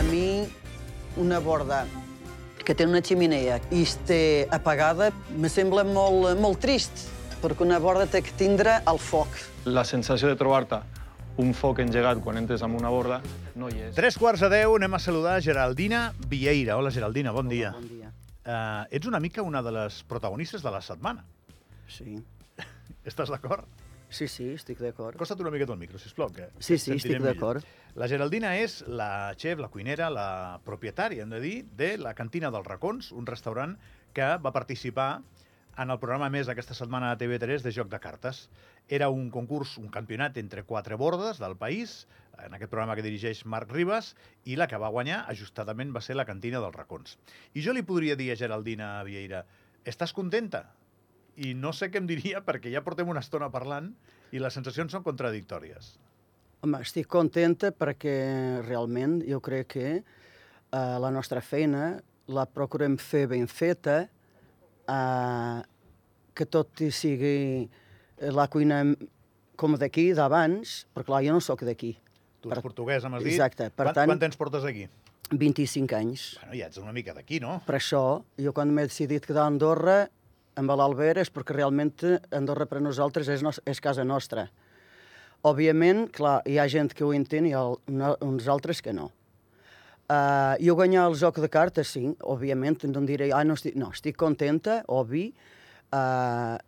A mi, una borda que té una xemeneia i està apagada me sembla molt, molt trist, perquè una borda té que tindre el foc. La sensació de trobar-te un foc engegat quan entres amb una borda no hi és. Tres quarts de deu, anem a saludar Geraldina Vieira. Hola, Geraldina, bon dia. Bon dia. Uh, ets una mica una de les protagonistes de la setmana. Sí. Estàs d'acord? Sí, sí, estic d'acord. Costa't una miqueta el micro, sisplau. Que Sí, sí, estic d'acord. La Geraldina és la xef, la cuinera, la propietària, hem de dir, de la Cantina dels Racons, un restaurant que va participar en el programa més aquesta setmana a TV3 de Joc de Cartes. Era un concurs, un campionat entre quatre bordes del país, en aquest programa que dirigeix Marc Ribas, i la que va guanyar ajustadament va ser la Cantina dels Racons. I jo li podria dir a Geraldina Vieira, estàs contenta? I no sé què em diria perquè ja portem una estona parlant i les sensacions són contradictòries. Home, estic contenta perquè realment jo crec que eh, la nostra feina la procurem fer ben feta, eh, que tot hi sigui eh, la cuina com d'aquí, d'abans, però clar, jo no sóc d'aquí. Tu ets Per- portuguesa, m'has dit. Exacte, per quant, tant- Quant temps portes aquí? 25 anys. Bueno, ja ets una mica d'aquí, no? Per això, jo quan m'he decidit quedar a Andorra, amb l'Albert, és perquè realment Andorra per nosaltres és, nos és casa nostra. Òbviament, clar, hi ha gent que ho entén i el, una, uns altres que no. Uh, jo guanyar el joc de cartes, sí, òbviament, no diré, ah, no estic, no, estic contenta, obvi, uh,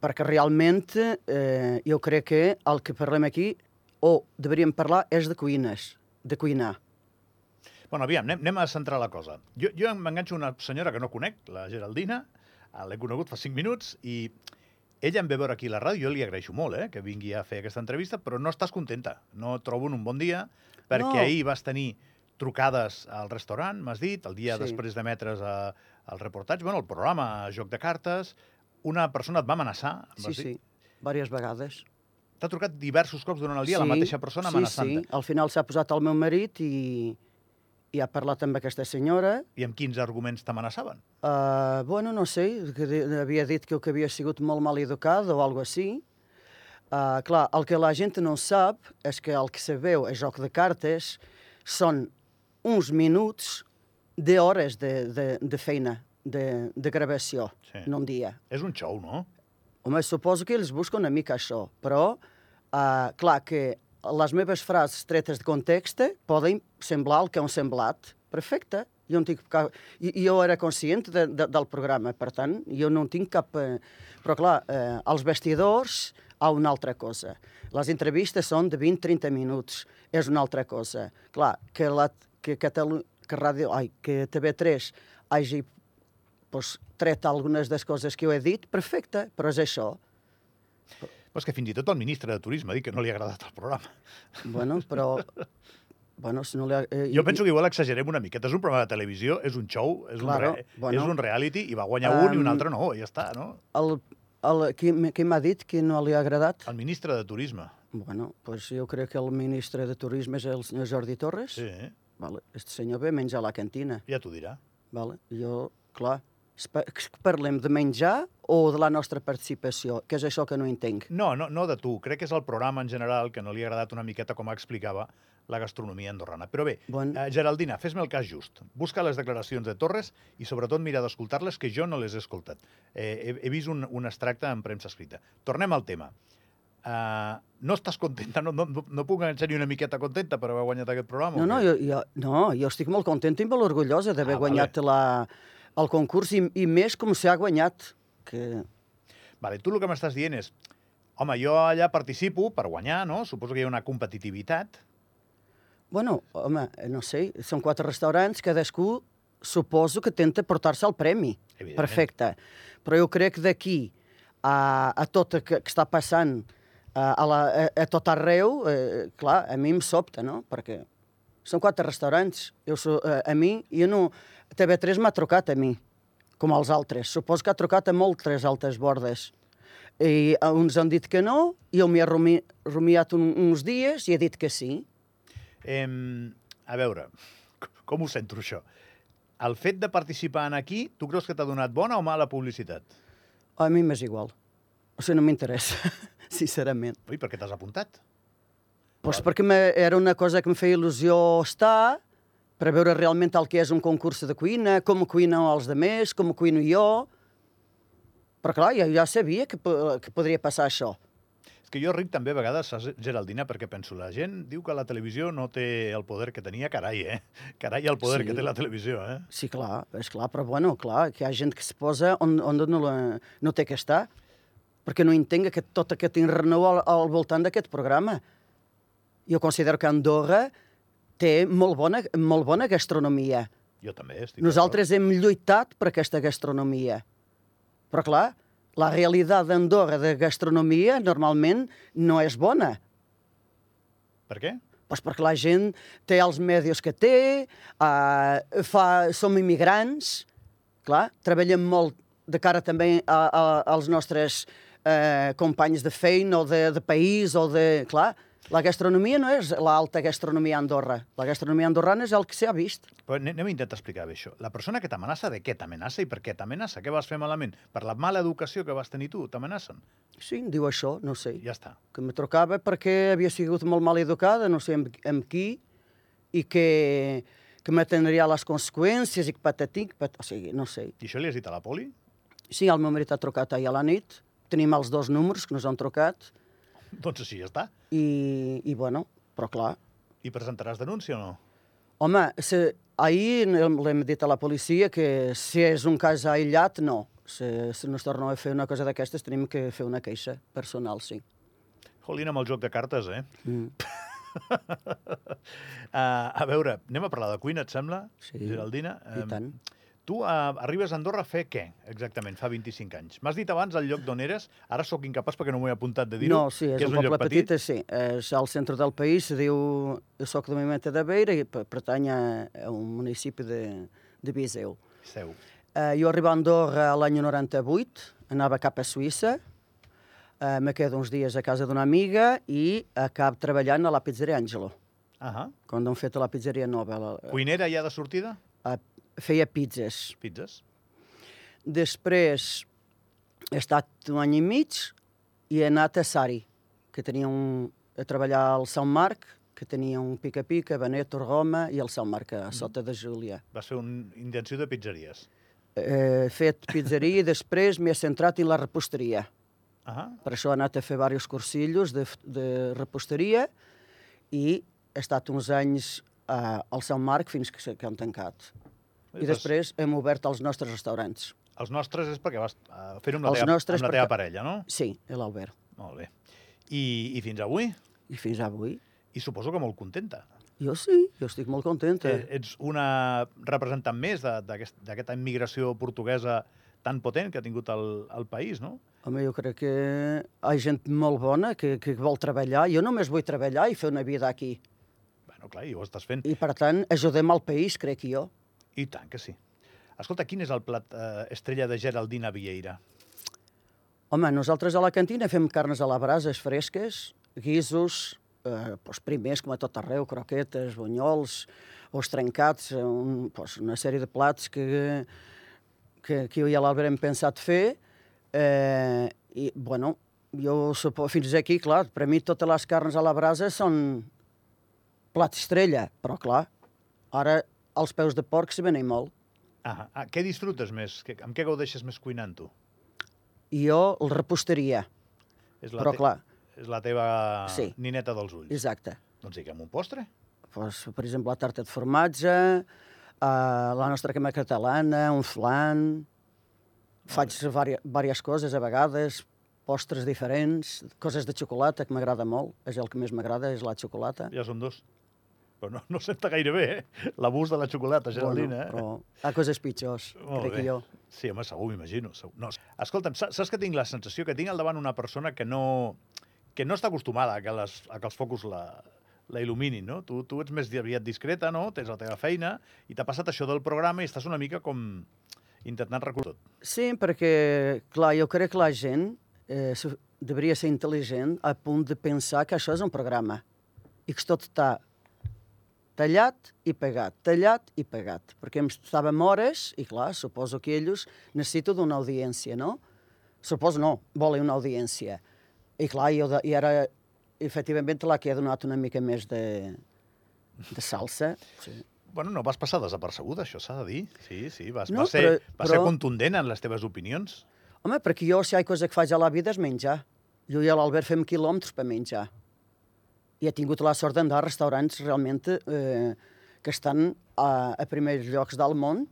perquè realment eh, jo crec que el que parlem aquí, o deberíem parlar, és de cuines, de cuinar. Bueno, aviam, anem, anem a centrar la cosa. Jo, jo m'enganxo una senyora que no conec, la Geraldina, l'he conegut fa 5 minuts, i ella em ve veure aquí a la ràdio, jo li agraeixo molt eh, que vingui a fer aquesta entrevista, però no estàs contenta. No trobo un bon dia, perquè No. ahir vas tenir trucades al restaurant, m'has dit, el dia Sí. després d'emetre's a- el reportatge, bueno, el programa Joc de Cartes, una persona et va amenaçar, em Sí, vas dir. sí, diverses vegades. T'ha trucat diversos cops durant el dia la mateixa persona amenaçant-te. Sí, sí, al final s'ha posat el meu marit i, i ha parlat amb aquesta senyora. I amb quins arguments t'amenaçaven? Uh, bueno, no sé, que havia dit que, que havia sigut molt mal educat o alguna així. Uh, clar, el que la gent no sap és que el que se veu a joc de cartes són uns minuts d'hores de, de, de feina, de, de gravació, Sí. en un dia. És un show, no? Home, suposo que ells busquen una mica això, però, uh, clar, que les meves frases tretes de context poden semblar el que han semblat. Perfecte. Jo, no tinc cap... Jo era conscient de, de, del programa, per tant, jo no tinc cap... Eh... Però, clar, eh, els vestidors, a una altra cosa. Les entrevistes són de 20-30 minuts, és una altra cosa. Clar, que, la, que, Catalu... que, ràdio... Ai, que TV3 hagi pues, tret algunes de les coses que jo he dit, perfecte, però és això. Però és que fins i tot el ministre de Turisme ha dit que no li ha agradat el programa. Bueno, però... Bueno, si no li ha... Eh, Jo penso que igual exagerem una miqueta. És un programa de televisió, és un show, és, Claro, un, re, bueno. és un reality, i va guanyar un i un altre no, i ja està, no? El, el, qui, qui m'ha dit que no li ha agradat? El ministre de Turisme. Bueno, pues jo crec que el ministre de Turisme és el senyor Jordi Torres. Sí, Vale. Este senyor ve menjar a la cantina. ja t'ho dirà. Vale. Jo, clar, que parlem de menjar o de la nostra participació, que és això que no entenc. No, no, no de tu. Crec que és el programa en general que no li ha agradat una miqueta com explicava la gastronomia andorrana. Però bé, Bon. eh, Geraldina, fes-me el cas just. Busca les declaracions de Torres i sobretot mira d'escoltar-les, que jo no les he escoltat. Eh, he, he vist un, un extracte en premsa escrita. Tornem al tema. Uh, no estàs contenta? No, no, no, puc enganxar ni una miqueta contenta per haver guanyat aquest programa? No, no, jo, jo, no, jo estic molt contenta i molt orgullosa d'haver Ah, guanyat la, el concurs i, i més com s'ha guanyat. Que, Vale, tu el que m'estàs dient és home, jo allà participo per guanyar, no? Suposo que hi ha una competitivitat. Bueno, home, no sé, són quatre restaurants, cadascú suposo que tenta portar-se el premi. Perfecte. Però jo crec d'aquí a, a tot el que, que està passant a, a, la, a, a tot arreu, eh, clar, a mi em sobta, no? Perquè són quatre restaurants. Jo, eh, a mi, jo no... TV3 m'ha trucat a mi, com els altres. Suposo que ha trucat a moltes altres bordes. I eh, uns han dit que no, jo m'hi he rumi, rumiat un, uns dies i he dit que sí. Em, a veure, com ho sento, això? El fet de participar en aquí, tu creus que t'ha donat bona o mala publicitat? A mi m'és igual. O sigui, no m'interessa, sincerament. Ui, per què t'has apuntat? Pues perquè me, era una cosa que em feia il·lusió estar per veure realment el que és un concurs de cuina, com cuinen els demés, com cuino jo. Però clar, jo ja sabia que, que podria passar això. És que jo ric també a vegades, saps, Geraldina, perquè penso, la gent diu que la televisió no té el poder que tenia, carai, eh? Carai, el poder Sí. que té la televisió, eh? Sí, clar, és clar, però bueno, clar, que hi ha gent que es posa on, on no, la, no té que estar, perquè no entenc aquest, tot aquest enrenou al, al voltant d'aquest programa. Jo considero que Andorra té molt bona, molt bona gastronomia. Jo també estic Nosaltres hem lluitat per aquesta gastronomia. Però clar, la realitat d'Andorra de gastronomia normalment no és bona. Per què? Pues perquè la gent té els medis que té, uh, fa, som immigrants, clar, treballem molt de cara també a, a, als nostres uh, companys de feina o de, de país o de... Clar, la gastronomia no és l'alta gastronomia a Andorra. La gastronomia andorrana és el que s'ha vist. Però anem a intentar explicar bé això. La persona que t'amenaça, de què t'amenaça i per què t'amenaça? Què vas fer malament? Per la mala educació que vas tenir tu, t'amenacen? Sí, em diu això, no sé. Ja està. que me trucava perquè havia sigut molt mal educada, no sé amb, amb qui, i que, que me tindria les conseqüències i que patatic, pat... o sigui, no sé. I això li has dit a la poli? Sí, el meu marit ha trucat ahir a la nit, tenim els dos números que nos han trucat, Doncs així ja està. i, i bueno, però clar, I presentaràs denúncia o no? home, se, ahir l'hem dit a la policia que si és un cas aïllat, no. Si, si no es torna a fer una cosa d'aquestes, tenim que fer una queixa personal, sí. Jolín, amb el joc de cartes, eh? Mm. Uh, a veure, anem a parlar de cuina, et sembla, Sí, Geraldina? I Em, tant. Tu uh, arribes a Andorra a fer què, exactament, fa 25 anys? M'has dit abans el lloc d'on eres, ara sóc incapaç perquè no m'ho he apuntat de dir-ho. No, sí, és que un, lloc poble petit, sí. És al centre del país, se diu... Jo soc de Mimeta de Beira i per- pertany a a un municipi de, de Viseu. Seu. Eh, jo arribo a Andorra l'any 98, anava cap a Suïssa, eh, me quedo uns dies a casa d'una amiga i acabo treballant a la pizzeria Angelo, Ahà. quan han fet la pizzeria nova. La, Cuinera ja de sortida? eh, feia pizzas. Pizzas? Després he estat un any i mig i he anat a Sari, que tenia un, a treballar al Sant Marc, que tenia un pica-pica, Veneto, Roma i el Sant Marc, a sota de Júlia. Vas fer una intenció de pizzeries. He fet pizzeria i després m'he centrat en la reposteria. Ahà. Per això he anat a fer diversos cursillos de, de reposteria i he estat uns anys uh, al Sant Marc fins que, que han tancat. I després hem obert els nostres restaurants. Els nostres és perquè vas uh, fer-ho amb, la teva, amb la teva perquè- parella, no? Sí, l'Albert. Molt bé. I, I fins avui? I fins avui. I suposo que molt contenta. Jo sí, jo estic molt contenta. Eh, ets una representant més d'aquesta immigració portuguesa tan potent que ha tingut el, el país, no? Home, jo crec que hi ha gent molt bona que, que vol treballar. Jo només vull treballar i fer una vida aquí. Bueno, clar, i ho estàs fent. I, per tant, ajudem al país, crec jo. I tant que sí. Escolta, quin és el plat eh, estrella de Geraldina Vieira? Home, nosaltres a la cantina fem carnes a la brasa fresques, guisos, eh, doncs primers, com a tot arreu, croquetes, bunyols, os trencats, eh, un, doncs una sèrie de plats que, que, que jo i l'Albert hem pensat fer. Eh, I, bueno, jo supo, fins aquí, clar, per mi totes les carnes a la brasa són plat estrella, però clar, ara els peus de porc s'hi venen molt. Ah, ah, què disfrutes més? Que, amb què gaudeixes més cuinant, tu? Jo el reposteria, És però te- clar, És la teva Sí. nineta dels ulls. exacte. Doncs digue'm un postre. pues, per exemple, la tarta de formatge, uh, la nostra crema catalana, un flan... Faig diverses coses a vegades, postres diferents, coses de xocolata, que m'agrada molt. És el que més m'agrada, és la xocolata. Ja són dos. Però no, no senta gaire bé, eh? L'abús de la xocolata, Geraldina, eh? però ha coses pitjors, Molt crec bé. jo. Sí, home, segur, m'imagino. No, escolta'm, sa- saps que tinc la sensació que tinc al davant una persona que no, que no està acostumada a que, les, a que els focus la, la il·luminin, no? Tu, tu ets més aviat discreta, no? Tens la teva feina i t'ha passat això del programa i estàs una mica com intentant recordar tot. Sí, perquè, clar, jo crec que la gent eh, devia ser intel·ligent a punt de pensar que això és un programa i que tot està tallat i pegat, tallat i pegat. Perquè em estàvem hores i, clar, suposo que ells necessiten d'una audiència, no? Suposo no, volen una audiència. I, clar, jo de, i ara, efectivament, la que he donat una mica més de, de salsa. Sí. Bueno, no vas passar desapercebuda, això s'ha de dir. Sí, sí, vas, No, vas, ser, però- vas ser però- contundent en les teves opinions. Home, perquè jo, si hi ha cosa que faig a la vida és menjar. Jo i l'Albert fem quilòmetres per menjar. I he tingut la sort d'anar a restaurants realment eh, que estan a, a primers llocs del món.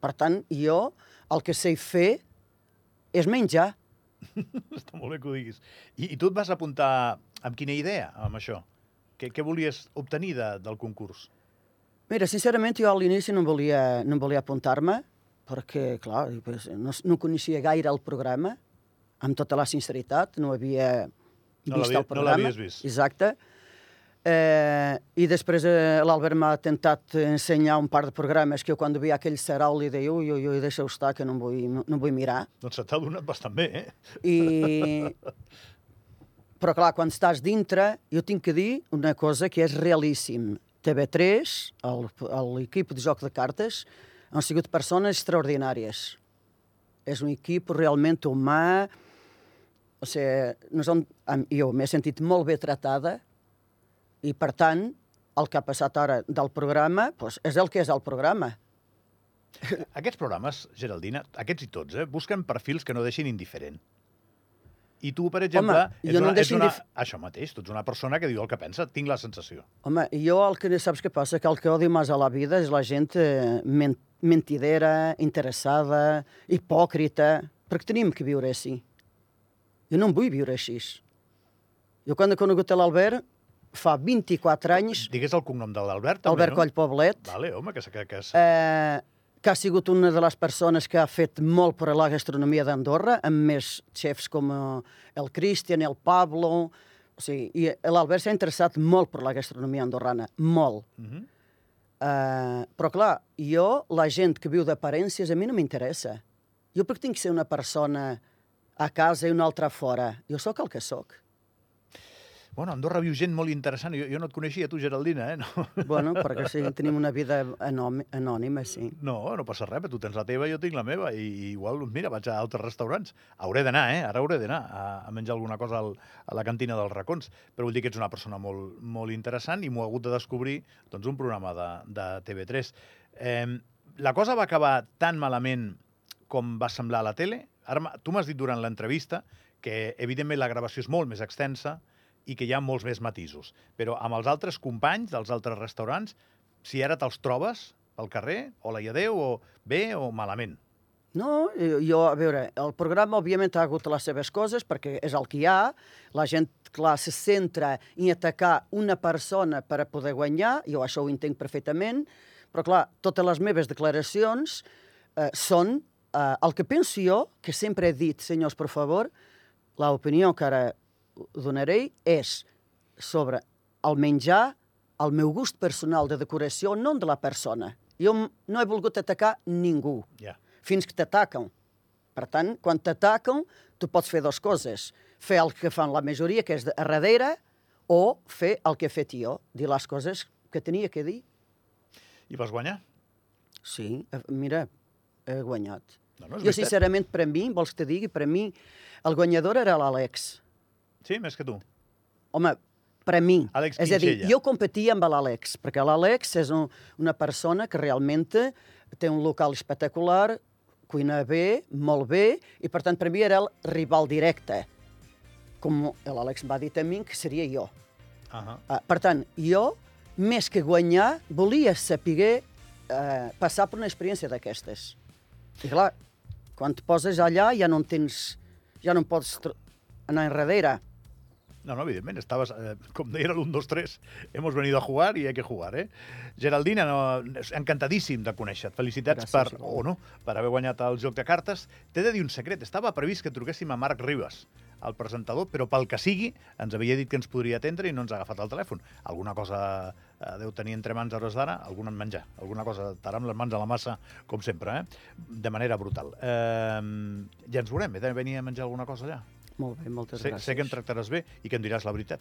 Per tant, jo el que sé fer és menjar. Està molt bé que ho diguis. I, I tu et vas apuntar amb quina idea, amb això? Què, què volies obtenir de, del concurs? Mira, sincerament, jo a l'inici no volia, no volia apuntar-me, perquè, clar, pues, no, no coneixia gaire el programa, amb tota la sinceritat, no havia No vist el no programa. l'havies vist. Exacte. Eh, I després eh, l'Albert m'ha intentat ensenyar un par de programes que jo quan veia aquell serau li deia ui, ui, ui, deixa-ho estar, que no em vull, no, no em vull mirar. Doncs se t'ha donat bastant bé, eh? I... Però clar, quan estàs dintre, jo tinc que dir una cosa que és realíssim. TV3, el- l'equip de joc de cartes, han sigut persones extraordinàries. És un equip realment humà, o sigui, nos han, am- jo m'he sentit molt bé tratada i, per tant, el que ha passat ara del programa doncs és el que és el programa. Aquests programes, Geraldina, aquests i tots, eh, busquen perfils que no deixin indiferent. I tu, per exemple, Home, ets no una, deixo ets una, això mateix, tu ets una persona que diu el que pensa, tinc la sensació. Home, jo el que saps què passa? Que el que odio més a la vida és la gent eh, men mentidera, interessada, hipòcrita, perquè tenim que viure així. Jo no em vull viure així. Jo quan he conegut l'Albert, fa 24 anys, Digues el cognom de l'Albert, també, Albert no? Coll Poblet, Vale, home, que, que, que, eh, que ha sigut una de les persones que ha fet molt per a la gastronomia d'Andorra, amb més xefs com eh, el Cristian, el Pablo... O sigui, i l'Albert s'ha interessat molt per la gastronomia andorrana, molt. Uh -huh. Uh, però clar, jo, la gent que viu d'aparències, a mi no m'interessa. Jo perquè tinc que ser una persona a casa i una altra fora. Jo sóc el que sóc. Bueno, Andorra viu gent molt interessant. Jo, jo no et coneixia, tu, Geraldina, eh? No, Bueno, perquè sí, tenim una vida anònima, sí. no, no passa res, tu tens la teva, jo tinc la meva, i, igual, mira, vaig a altres restaurants. Hauré d'anar, eh? Ara hauré d'anar a, a menjar alguna cosa al, a la cantina dels racons, però vull dir que ets una persona molt, molt interessant i m'ho he hagut de descobrir doncs, un programa de, de TV3. Eh, la cosa va acabar tan malament com va semblar a la tele? Ara, tu m'has dit durant l'entrevista que, evidentment, la gravació és molt més extensa i que hi ha molts més matisos. Però amb els altres companys dels altres restaurants, si ara te'ls trobes pel carrer, o la adeu, o bé o malament. No, jo, jo, a veure, el programa òbviament ha hagut les seves coses perquè és el que hi ha, la gent, clar, se centra en atacar una persona per a poder guanyar, jo això ho entenc perfectament, però clar, totes les meves declaracions eh, són eh, el que penso jo, que sempre he dit, senyors, per favor, l'opinió que ara donaré és sobre el menjar, el meu gust personal de decoració, no de la persona. Jo no he volgut atacar ningú Ja. fins que t'ataquen. Per tant, quan t'ataquen, tu pots fer dues coses. Fer el que fan la majoria, que és de- a darrere, o fer el que he fet jo, dir les coses que tenia que dir. I vas guanyar? Sí, eh, mira, he guanyat. No, no, jo, sincerament, per mi, vols que te digui, per mi, el guanyador era l'Àlex. Sí, més que tu. Home, per a mi. Àlex és a dir, Quinxella. jo competia amb l'Àlex, perquè l'Àlex és un, una persona que realment té un local espectacular, cuina bé, molt bé, i per tant per mi era el rival directe. Com l'Àlex va dir a mi que seria jo. Uh -huh. Uh, per tant, jo, més que guanyar, volia saber uh, passar per una experiència d'aquestes. I clar, quan et poses allà ja no en tens... ja no en pots anar enrere. No, no, evidentment, estaves, eh, com deia l'1, 2, 3, hemos venido a jugar y hay que jugar, eh? Geraldina, no, encantadíssim de conèixer-te. Felicitats Gràcies, per, o no, per haver guanyat el joc de cartes. T'he de dir un secret, estava previst que truquéssim a Marc Ribas, el presentador, però pel que sigui, ens havia dit que ens podria atendre i no ens ha agafat el telèfon. Alguna cosa eh, deu tenir entre mans a hores d'ara, algun en menjar, alguna cosa estarà amb les mans a la massa, com sempre, eh? de manera brutal. Eh, ja ens veurem, he de venir a menjar alguna cosa allà. Molt bé, moltes Sé, gràcies. sé que em tractaràs bé i que em diràs la veritat.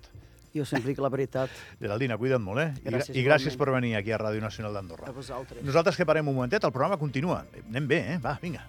Jo sempre dic la veritat Geraldina, cuida't molt, eh? I- Gràcies, I, gràcies igualment. per venir aquí a Ràdio Nacional a d'Andorra. vosaltres. Nosaltres que parem un momentet, el programa continua. Anem bé, eh? Va, vinga.